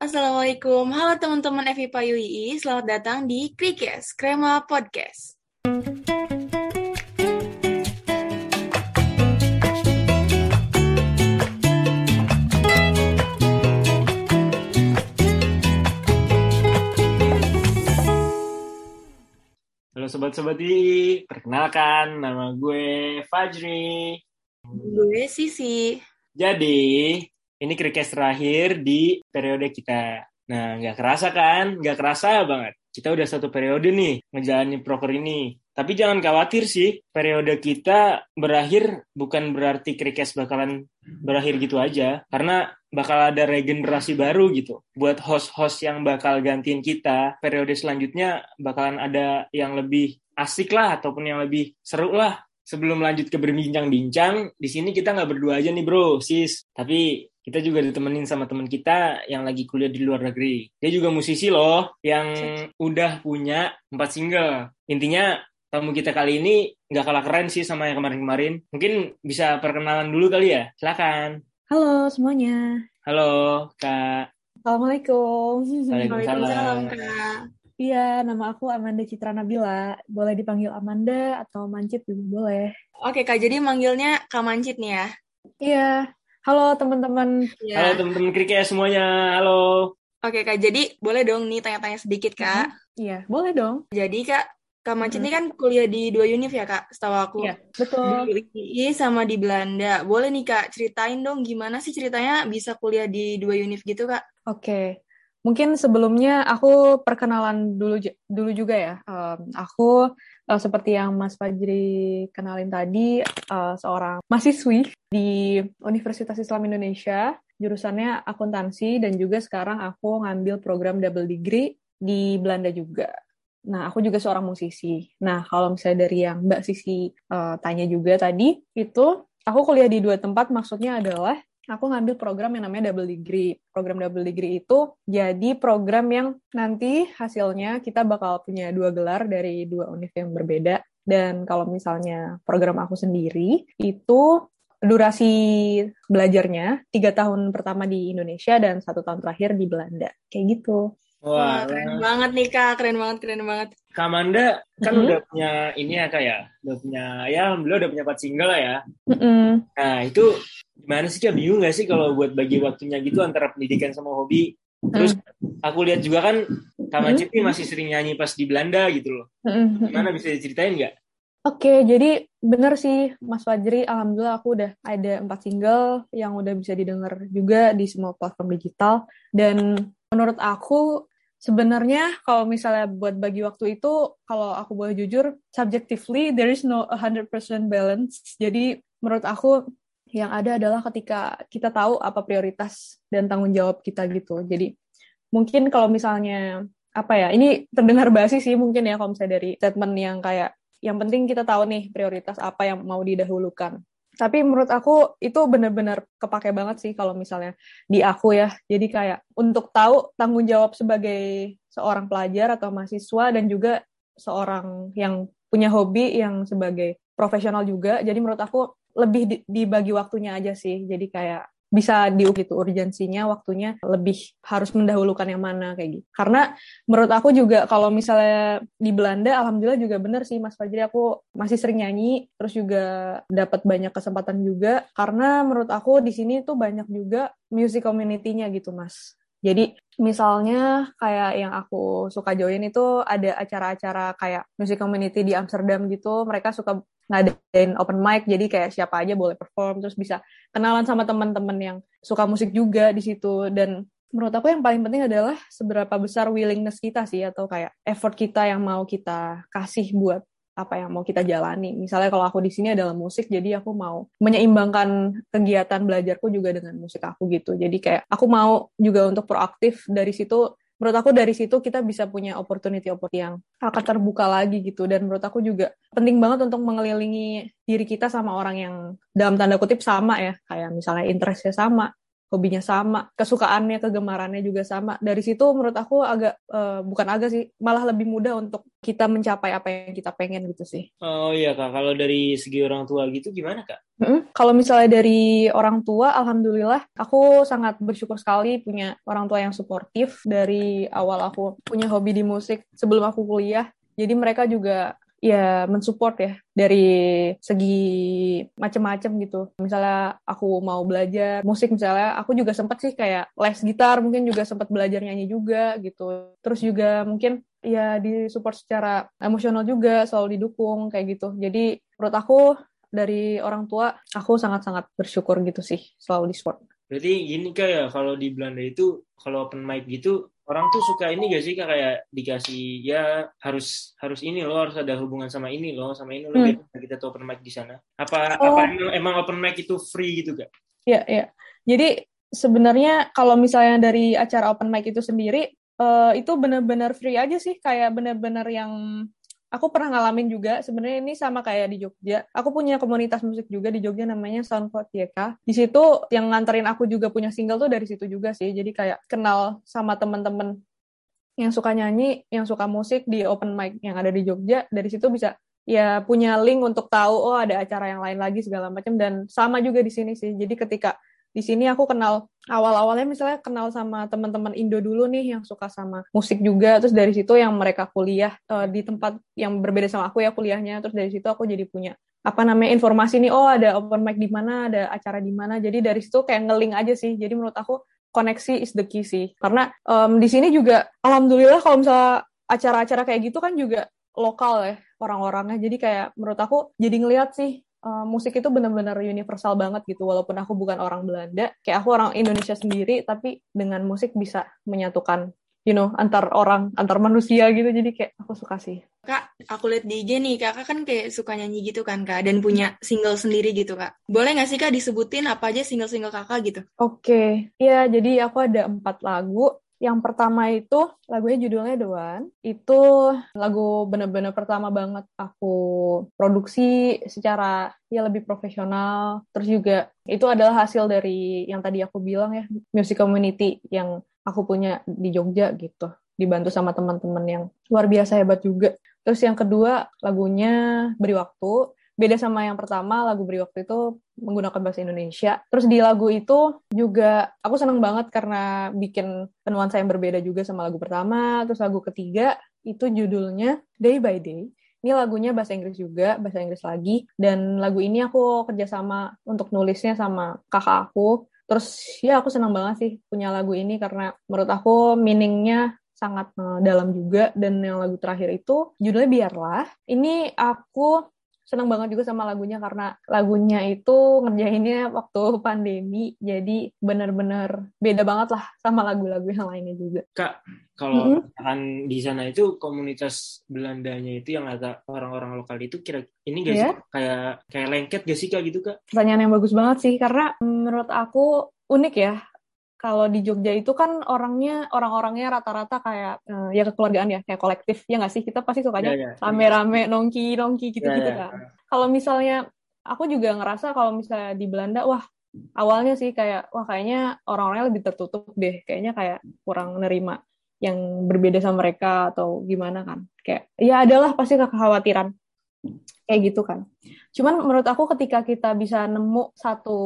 Assalamualaikum, halo teman-teman FIPA UII, selamat datang di Krikes, Krema Podcast. Halo sobat-sobat UI, perkenalkan nama gue Fajri. Gue Sisi. Jadi, ini krikes terakhir di periode kita. Nah, nggak kerasa kan? Nggak kerasa banget. Kita udah satu periode nih ngejalanin proker ini. Tapi jangan khawatir sih, periode kita berakhir bukan berarti krikes bakalan berakhir gitu aja. Karena bakal ada regenerasi baru gitu. Buat host-host yang bakal gantiin kita, periode selanjutnya bakalan ada yang lebih asik lah ataupun yang lebih seru lah sebelum lanjut ke berbincang-bincang, di sini kita nggak berdua aja nih bro, sis. Tapi kita juga ditemenin sama teman kita yang lagi kuliah di luar negeri. Dia juga musisi loh, yang udah punya empat single. Intinya tamu kita kali ini nggak kalah keren sih sama yang kemarin-kemarin. Mungkin bisa perkenalan dulu kali ya, silakan. Halo semuanya. Halo Kak. Assalamualaikum. Waalaikumsalam. Kak. Iya, nama aku Amanda Citra Nabila. Boleh dipanggil Amanda atau Mancit juga boleh. Oke Kak, jadi manggilnya Kak Mancit nih ya? Iya. Halo teman-teman. Ya. Halo teman-teman krikes semuanya, halo. Oke Kak, jadi boleh dong nih tanya-tanya sedikit Kak. Iya, boleh dong. Jadi Kak, Kak Mancit ini kan kuliah di dua univ ya Kak, setahu aku. Iya, betul. Di UI sama di Belanda. Boleh nih Kak, ceritain dong gimana sih ceritanya bisa kuliah di dua univ gitu Kak? Oke. Mungkin sebelumnya aku perkenalan dulu dulu juga ya. Um, aku uh, seperti yang Mas Fajri kenalin tadi, uh, seorang mahasiswi di Universitas Islam Indonesia, jurusannya akuntansi dan juga sekarang aku ngambil program double degree di Belanda juga. Nah, aku juga seorang musisi. Nah, kalau misalnya dari yang Mbak Sisi uh, tanya juga tadi, itu aku kuliah di dua tempat, maksudnya adalah aku ngambil program yang namanya double degree. Program double degree itu jadi program yang nanti hasilnya kita bakal punya dua gelar dari dua univ yang berbeda. Dan kalau misalnya program aku sendiri itu durasi belajarnya tiga tahun pertama di Indonesia dan satu tahun terakhir di Belanda. Kayak gitu. Wah, keren banget nih Kak, keren banget, keren banget. Kak Amanda kan Mhm. udah punya ini ya kak ya, udah punya ya alhamdulillah udah punya empat single lah ya. Mm-mm. Nah itu gimana sih kak bingung gak sih kalau buat bagi waktunya gitu antara pendidikan sama hobi? Terus aku lihat juga kan Kak Macit nih masih sering nyanyi pas di Belanda gitu loh. Mm-mm. Gimana bisa diceritain nggak? Oke, jadi bener sih Mas Fajri, alhamdulillah aku udah ada empat single yang udah bisa didengar juga di semua platform digital. Dan menurut aku sebenarnya kalau misalnya buat bagi waktu itu, kalau aku boleh jujur, subjectively there is no 100% balance. Jadi menurut aku yang ada adalah ketika kita tahu apa prioritas dan tanggung jawab kita gitu. Jadi mungkin kalau misalnya apa ya, ini terdengar basi sih mungkin ya kalau misalnya dari statement yang kayak yang penting kita tahu nih prioritas apa yang mau didahulukan. Tapi menurut aku itu benar-benar kepake banget sih kalau misalnya di aku ya. Jadi kayak untuk tahu tanggung jawab sebagai seorang pelajar atau mahasiswa dan juga seorang yang punya hobi yang sebagai profesional juga. Jadi menurut aku lebih di- dibagi waktunya aja sih. Jadi kayak bisa di gitu urgensinya waktunya lebih harus mendahulukan yang mana kayak gitu. Karena menurut aku juga kalau misalnya di Belanda alhamdulillah juga bener sih Mas Fajri aku masih sering nyanyi terus juga dapat banyak kesempatan juga karena menurut aku di sini tuh banyak juga music community-nya gitu Mas. Jadi misalnya kayak yang aku suka join itu ada acara-acara kayak music community di Amsterdam gitu, mereka suka ngadain open mic. Jadi kayak siapa aja boleh perform. Terus bisa kenalan sama teman-teman yang suka musik juga di situ. Dan menurut aku yang paling penting adalah seberapa besar willingness kita sih atau kayak effort kita yang mau kita kasih buat apa yang mau kita jalani. Misalnya kalau aku di sini adalah musik, jadi aku mau menyeimbangkan kegiatan belajarku juga dengan musik aku gitu. Jadi kayak aku mau juga untuk proaktif dari situ. Menurut aku dari situ kita bisa punya opportunity-opportunity yang akan terbuka lagi gitu. Dan menurut aku juga penting banget untuk mengelilingi diri kita sama orang yang dalam tanda kutip sama ya. Kayak misalnya interestnya sama, hobinya sama, kesukaannya, kegemarannya juga sama. Dari situ menurut aku agak uh, bukan agak sih, malah lebih mudah untuk kita mencapai apa yang kita pengen gitu sih. Oh iya kak, kalau dari segi orang tua gitu gimana kak? Mm-hmm. Kalau misalnya dari orang tua, alhamdulillah aku sangat bersyukur sekali punya orang tua yang suportif dari awal aku punya hobi di musik sebelum aku kuliah. Jadi mereka juga ya mensupport ya dari segi macam-macam gitu. Misalnya aku mau belajar musik misalnya, aku juga sempat sih kayak les gitar, mungkin juga sempat belajar nyanyi juga gitu. Terus juga mungkin ya disupport secara emosional juga, selalu didukung kayak gitu. Jadi menurut aku dari orang tua, aku sangat-sangat bersyukur gitu sih, selalu disupport. Berarti gini kayak kalau di Belanda itu, kalau open mic gitu, orang tuh suka ini gak sih kak kayak dikasih ya harus harus ini loh harus ada hubungan sama ini loh sama ini loh hmm. kita tuh open mic di sana apa oh. apa emang, open mic itu free gitu kak? Iya iya jadi sebenarnya kalau misalnya dari acara open mic itu sendiri uh, itu benar-benar free aja sih kayak benar-benar yang aku pernah ngalamin juga sebenarnya ini sama kayak di Jogja. Aku punya komunitas musik juga di Jogja namanya Soundcloud YK. Di situ yang nganterin aku juga punya single tuh dari situ juga sih. Jadi kayak kenal sama temen-temen yang suka nyanyi, yang suka musik di open mic yang ada di Jogja. Dari situ bisa ya punya link untuk tahu oh ada acara yang lain lagi segala macam dan sama juga di sini sih. Jadi ketika di sini aku kenal awal-awalnya misalnya kenal sama teman-teman Indo dulu nih yang suka sama musik juga. Terus dari situ yang mereka kuliah uh, di tempat yang berbeda sama aku ya kuliahnya. Terus dari situ aku jadi punya apa namanya informasi nih oh ada open mic di mana ada acara di mana. Jadi dari situ kayak ngeling aja sih. Jadi menurut aku koneksi is the key sih. Karena um, di sini juga alhamdulillah kalau misalnya acara-acara kayak gitu kan juga lokal ya orang-orangnya. Jadi kayak menurut aku jadi ngeliat sih uh, musik itu benar-benar universal banget gitu walaupun aku bukan orang Belanda. Kayak aku orang Indonesia sendiri tapi dengan musik bisa menyatukan you know antar orang antar manusia gitu. Jadi kayak aku suka sih. Kak aku lihat di IG nih kakak kan kayak suka nyanyi gitu kan kak dan punya single sendiri gitu kak. Boleh nggak sih kak disebutin apa aja single single kakak gitu? Oke. Okay. ya jadi aku ada empat lagu yang pertama itu lagunya judulnya The. Itu lagu bener-bener pertama banget aku produksi secara ya lebih profesional. Terus juga itu adalah hasil dari yang tadi aku bilang ya, music community yang aku punya di Jogja gitu. Dibantu sama teman-teman yang luar biasa hebat juga. Terus yang kedua lagunya Beri Waktu beda sama yang pertama lagu beri waktu itu menggunakan bahasa Indonesia. Terus di lagu itu juga aku seneng banget karena bikin penuansa yang berbeda juga sama lagu pertama. Terus lagu ketiga itu judulnya Day by Day. Ini lagunya bahasa Inggris juga, bahasa Inggris lagi. Dan lagu ini aku kerjasama untuk nulisnya sama kakak aku. Terus ya aku senang banget sih punya lagu ini karena menurut aku meaningnya sangat uh, dalam juga. Dan yang lagu terakhir itu judulnya Biarlah. Ini aku seneng banget juga sama lagunya karena lagunya itu ngerjainnya waktu pandemi jadi bener-bener beda banget lah sama lagu-lagu yang lainnya juga kak kalau mm -hmm. di sana itu komunitas Belandanya itu yang agak orang-orang lokal itu kira ini gak yeah. sih kayak kayak lengket gak sih kak gitu kak pertanyaan yang bagus banget sih karena menurut aku unik ya kalau di Jogja itu kan orangnya orang-orangnya rata-rata kayak uh, ya kekeluargaan ya kayak kolektif ya nggak sih kita pasti sukanya yeah, yeah. rame-rame nongki nongki gitu-gitu yeah, yeah. kan kalau misalnya aku juga ngerasa kalau misalnya di Belanda wah awalnya sih kayak wah kayaknya orang-orangnya lebih tertutup deh kayaknya kayak kurang nerima yang berbeda sama mereka atau gimana kan kayak ya adalah pasti kekhawatiran kayak gitu kan. Cuman menurut aku ketika kita bisa nemu satu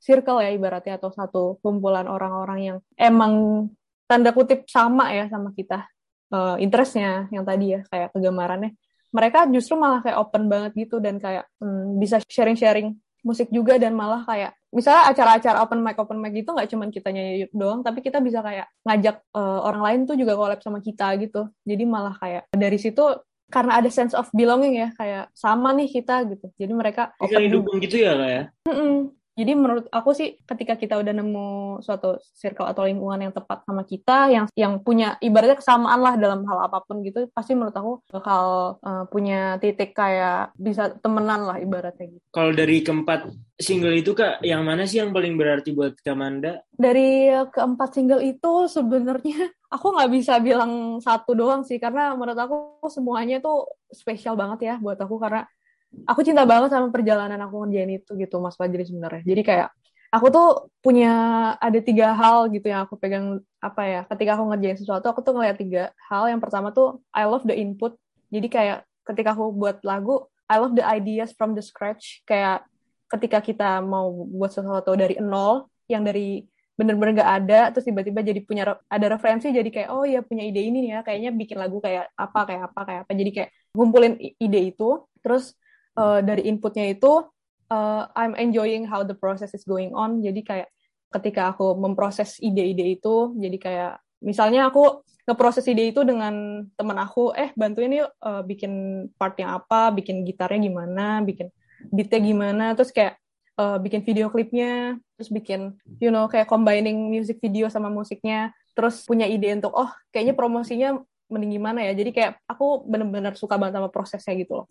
circle ya ibaratnya atau satu kumpulan orang-orang yang emang tanda kutip sama ya sama kita uh, interestnya yang tadi ya kayak kegemarannya mereka justru malah kayak open banget gitu dan kayak hmm, bisa sharing-sharing musik juga dan malah kayak misalnya acara-acara open mic open mic gitu nggak cuma kita nyanyi doang tapi kita bisa kayak ngajak uh, orang lain tuh juga collab sama kita gitu. Jadi malah kayak dari situ karena ada sense of belonging ya kayak sama nih kita gitu. Jadi mereka open dukung gitu ya kayak ya? Mm -mm. Jadi menurut aku sih ketika kita udah nemu suatu circle atau lingkungan yang tepat sama kita, yang yang punya ibaratnya kesamaan lah dalam hal apa pun gitu, pasti menurut aku bakal uh, punya titik kayak bisa temenan lah ibaratnya gitu. Kalau dari keempat single itu kak, yang mana sih yang paling berarti buat Kamanda? Dari keempat single itu sebenarnya aku nggak bisa bilang satu doang sih, karena menurut aku semuanya tuh spesial banget ya buat aku karena aku cinta banget sama perjalanan aku ngerjain itu gitu Mas Fajri sebenarnya. Jadi kayak aku tuh punya ada tiga hal gitu yang aku pegang apa ya ketika aku ngerjain sesuatu aku tuh ngeliat tiga hal. Yang pertama tuh I love the input. Jadi kayak ketika aku buat lagu I love the ideas from the scratch. Kayak ketika kita mau buat sesuatu dari nol yang dari bener-bener gak ada terus tiba-tiba jadi punya ada referensi jadi kayak oh ya punya ide ini nih ya. Kayaknya bikin lagu kayak apa kayak apa kayak apa. Jadi kayak ngumpulin ide itu. Terus uh, dari inputnya itu uh, I'm enjoying how the process is going on. Jadi kayak ketika aku memproses ide-ide itu jadi kayak misalnya aku ngeproses ide itu dengan teman aku eh bantuin yuk uh, bikin part yang apa bikin gitarnya gimana bikin beatnya gimana. Terus kayak uh, bikin video klipnya, terus bikin you know kayak combining music video sama musiknya, terus punya ide untuk oh kayaknya promosinya mending gimana ya. Jadi kayak aku bener-bener suka banget sama prosesnya gitu loh.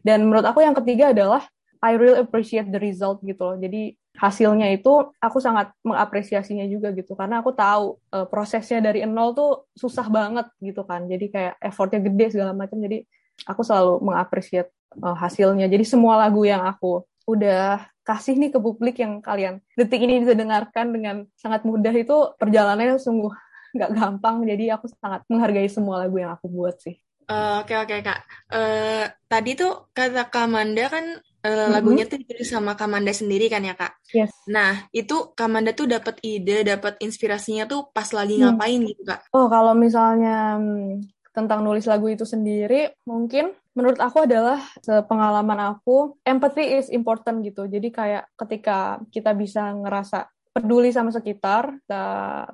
Dan menurut aku yang ketiga adalah I really appreciate the result gitu loh. Jadi hasilnya itu aku sangat mengapresiasinya juga gitu karena aku tahu uh, prosesnya dari nol tuh susah banget gitu kan. Jadi kayak effortnya gede segala macam. Jadi aku selalu mengapresiasi uh, hasilnya. Jadi semua lagu yang aku udah kasih nih ke publik yang kalian detik ini bisa dengarkan dengan sangat mudah itu perjalanannya sungguh nggak gampang. Jadi aku sangat menghargai semua lagu yang aku buat sih. Uh, oke oke kak. Uh, tadi tuh kata Kamanda kan uh, mm-hmm. lagunya tuh ditulis sama Kamanda sendiri kan ya kak? Yes. Nah itu Kamanda tuh dapat ide dapat inspirasinya tuh pas lagi hmm. ngapain gitu kak? Oh kalau misalnya hmm, tentang nulis lagu itu sendiri mungkin menurut aku adalah pengalaman aku empathy is important gitu. Jadi kayak ketika kita bisa ngerasa peduli sama sekitar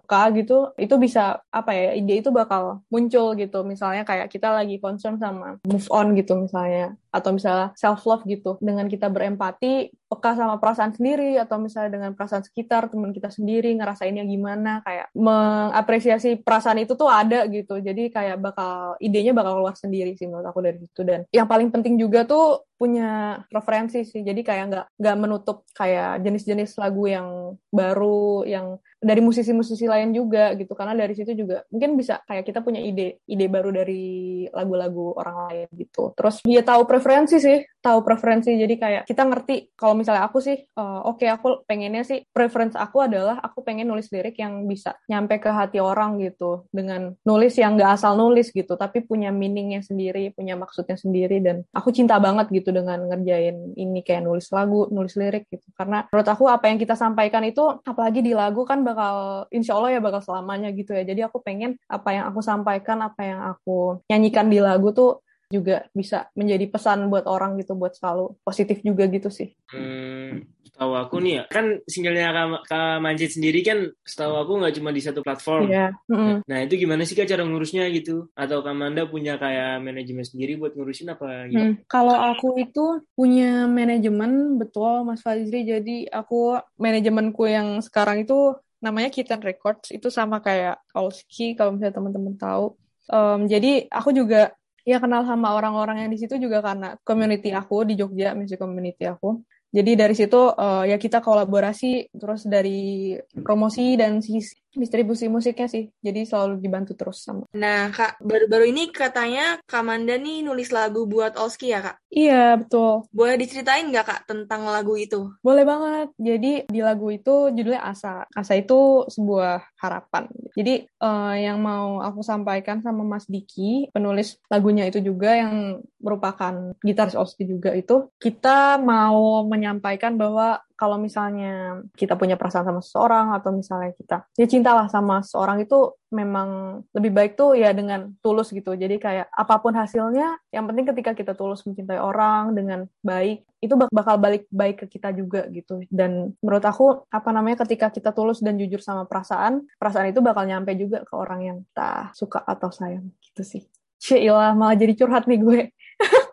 kak gitu itu bisa apa ya ide itu bakal muncul gitu. Misalnya kayak kita lagi concern sama move on gitu misalnya atau misalnya self love gitu. Dengan kita berempati peka sama perasaan sendiri atau misalnya dengan perasaan sekitar teman kita sendiri ngerasainnya gimana kayak mengapresiasi perasaan itu tuh ada gitu. Jadi kayak bakal idenya bakal keluar sendiri sih menurut aku dari situ. Dan yang paling penting juga tuh punya referensi sih. Jadi kayak nggak nggak menutup kayak jenis-jenis lagu yang baru yang dari musisi-musisi lain juga gitu. Karena dari situ juga mungkin bisa kayak kita punya ide ide baru dari lagu-lagu orang lain gitu. Terus dia tahu preferensi sih tahu preferensi. Jadi kayak kita ngerti kalau misalnya aku sih uh, oke okay, aku pengennya sih preference aku adalah aku pengen nulis lirik yang bisa nyampe ke hati orang gitu. Dengan nulis yang nggak asal nulis gitu tapi punya meaningnya sendiri punya maksudnya sendiri. Dan aku cinta banget gitu dengan ngerjain ini kayak nulis lagu nulis lirik gitu. Karena menurut aku apa yang kita sampaikan itu apalagi di lagu kan bakal insya Allah ya bakal selamanya gitu ya. Jadi aku pengen apa yang aku sampaikan, apa yang aku nyanyikan di lagu tuh juga bisa menjadi pesan buat orang gitu buat selalu positif juga gitu sih. Hmm, setahu aku nih ya kan singlenya Kak, Kak Manjit sendiri kan setahu aku nggak cuma di satu platform. Iya. Yeah. Mm -hmm. Nah itu gimana sih kak cara ngurusnya gitu? Atau Kak Manda punya kayak manajemen sendiri buat ngurusin apa? Gitu? Hmm, kalau aku itu punya manajemen betul Mas Fazri. Jadi aku manajemenku yang sekarang itu namanya Kitten Records itu sama kayak Olski kalau misalnya teman-teman tahu. Um, jadi aku juga ya kenal sama orang-orang yang di situ juga karena community aku di Jogja, music community aku. Jadi dari situ uh, ya kita kolaborasi terus dari promosi dan sisi distribusi musiknya sih. Jadi selalu dibantu terus sama. Nah, Kak, baru-baru ini katanya Kak Manda nih nulis lagu buat Olski ya, Kak? Iya, betul. Boleh diceritain nggak, Kak, tentang lagu itu? Boleh banget. Jadi di lagu itu judulnya Asa. Asa itu sebuah harapan. Jadi uh, yang mau aku sampaikan sama Mas Diki, penulis lagunya itu juga yang merupakan gitaris Olski juga itu, kita mau menyampaikan bahwa kalau misalnya kita punya perasaan sama seseorang atau misalnya kita ya cintalah sama seseorang itu memang lebih baik tuh ya dengan tulus gitu. Jadi kayak apa pun hasilnya, yang penting ketika kita tulus mencintai orang dengan baik, itu bakal balik baik ke kita juga gitu. Dan menurut aku apa namanya ketika kita tulus dan jujur sama perasaan, perasaan itu bakal nyampe juga ke orang yang kita suka atau sayang gitu sih. Cielah, malah jadi curhat nih gue.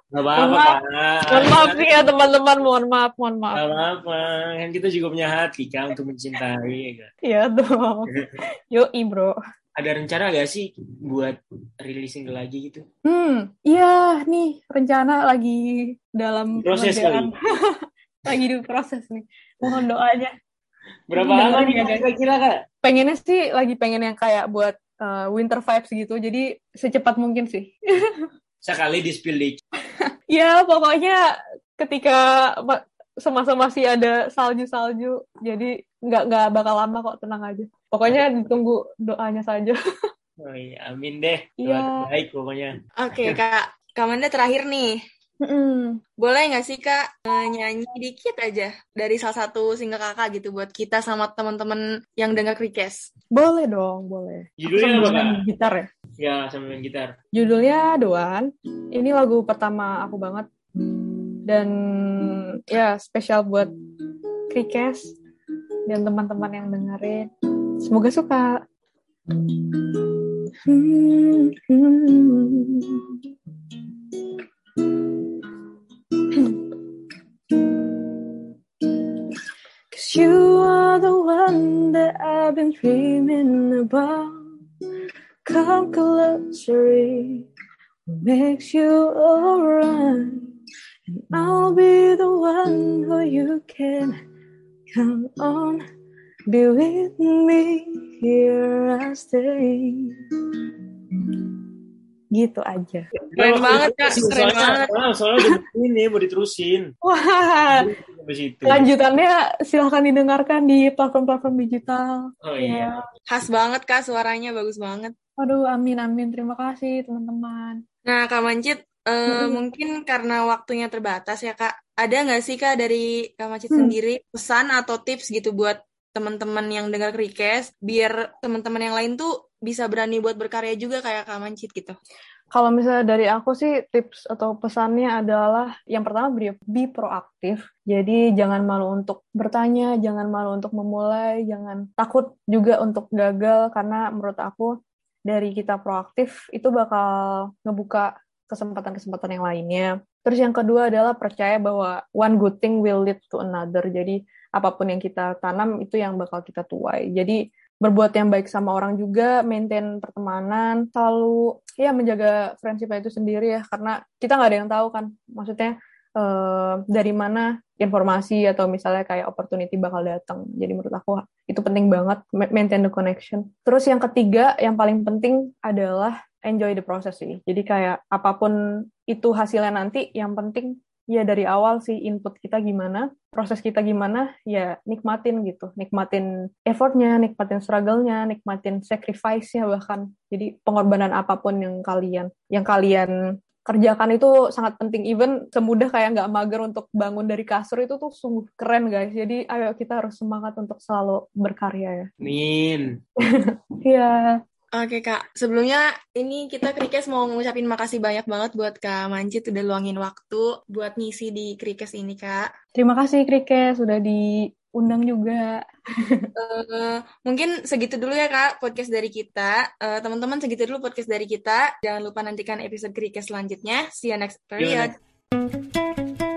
Gak apa-apa, Mohon maaf nih ya teman-teman, mohon maaf, mohon maaf. Gak apa-apa, kan kita juga punya hati kan untuk mencintai. Ya iya dong. Yoi bro. Ada rencana gak sih buat rilis single lagi gitu? Hmm, iya nih rencana lagi dalam proses kali. lagi di proses nih. Mohon doanya. Berapa lama nih kira-kira kak? Pengennya sih lagi pengen yang kayak buat uh, winter vibes gitu. Jadi secepat mungkin sih. Sekali di spill ya pokoknya ketika semasa masih ada salju-salju jadi nggak nggak bakal lama kok tenang aja. Pokoknya ditunggu doanya saja. Oh iya, amin deh. Iya. Baik pokoknya. Oke, Kak. Kak Manda terakhir nih. Mm-mm. Boleh nggak sih Kak nyanyi dikit aja dari salah satu single Kakak gitu buat kita sama teman-teman yang dengar Krikes? Boleh dong, boleh. Judulnya apa, Kak? main gitar ya. Ya, sambil main gitar. Judulnya Doan. Ini lagu pertama aku banget. Dan ya spesial buat Krikes dan teman-teman yang dengerin. Semoga suka. Cause you are the one that I've been dreaming. Come closer, makes you alright. And I'll be the one who you can count on. Be with me here I stay. Gitu aja. Keren banget, Kak. Keren soalnya, banget. Soalnya, soalnya udah ini mau diterusin. Wah, Habis itu. lanjutannya silahkan didengarkan di platform-platform digital. Oh iya. Khas banget Kak, suaranya bagus banget. Aduh, amin amin. Terima kasih teman-teman. Nah, Kak Mancit, eh, mungkin karena waktunya terbatas ya Kak, ada nggak sih Kak dari Kak Mancit Hmm. sendiri pesan atau tips gitu buat teman-teman yang dengar Krikes, biar teman-teman yang lain tuh bisa berani buat berkarya juga kayak Kak Mancit gitu? Kalau misalnya dari aku sih tips atau pesannya adalah yang pertama be, be proaktif. Jadi jangan malu untuk bertanya, jangan malu untuk memulai, jangan takut juga untuk gagal karena menurut aku dari kita proaktif itu bakal ngebuka kesempatan-kesempatan yang lainnya. Terus yang kedua adalah percaya bahwa one good thing will lead to another. Jadi apa pun yang kita tanam itu yang bakal kita tuai. Jadi berbuat yang baik sama orang juga, maintain pertemanan, selalu ya menjaga friendship itu sendiri ya karena kita nggak ada yang tahu kan maksudnya eh, dari mana informasi atau misalnya kayak opportunity bakal datang. Jadi menurut aku itu penting banget ma- maintain the connection. Terus yang ketiga yang paling penting adalah enjoy the process sih. Jadi kayak apa pun itu hasilnya nanti yang penting ya dari awal sih input kita gimana proses kita gimana ya nikmatin gitu. Nikmatin effortnya nikmatin struggle-nya nikmatin sacrifice-nya bahkan. Jadi pengorbanan apa pun yang kalian yang kalian kerjakan itu sangat penting. Even semudah kayak nggak mager untuk bangun dari kasur itu tuh sungguh keren guys. Jadi ayo kita harus semangat untuk selalu berkarya ya. Amin. Iya. Oke Kak, sebelumnya ini kita Krikes mau ngucapin makasih banyak banget buat Kak Mancit udah luangin waktu buat ngisi di Krikes ini Kak. terima kasih Krike sudah diundang juga Eh, mungkin segitu dulu ya Kak podcast dari kita. Eh, Teman-teman segitu dulu podcast dari kita. Jangan lupa nantikan episode Krikes selanjutnya. See you next period. Gimana?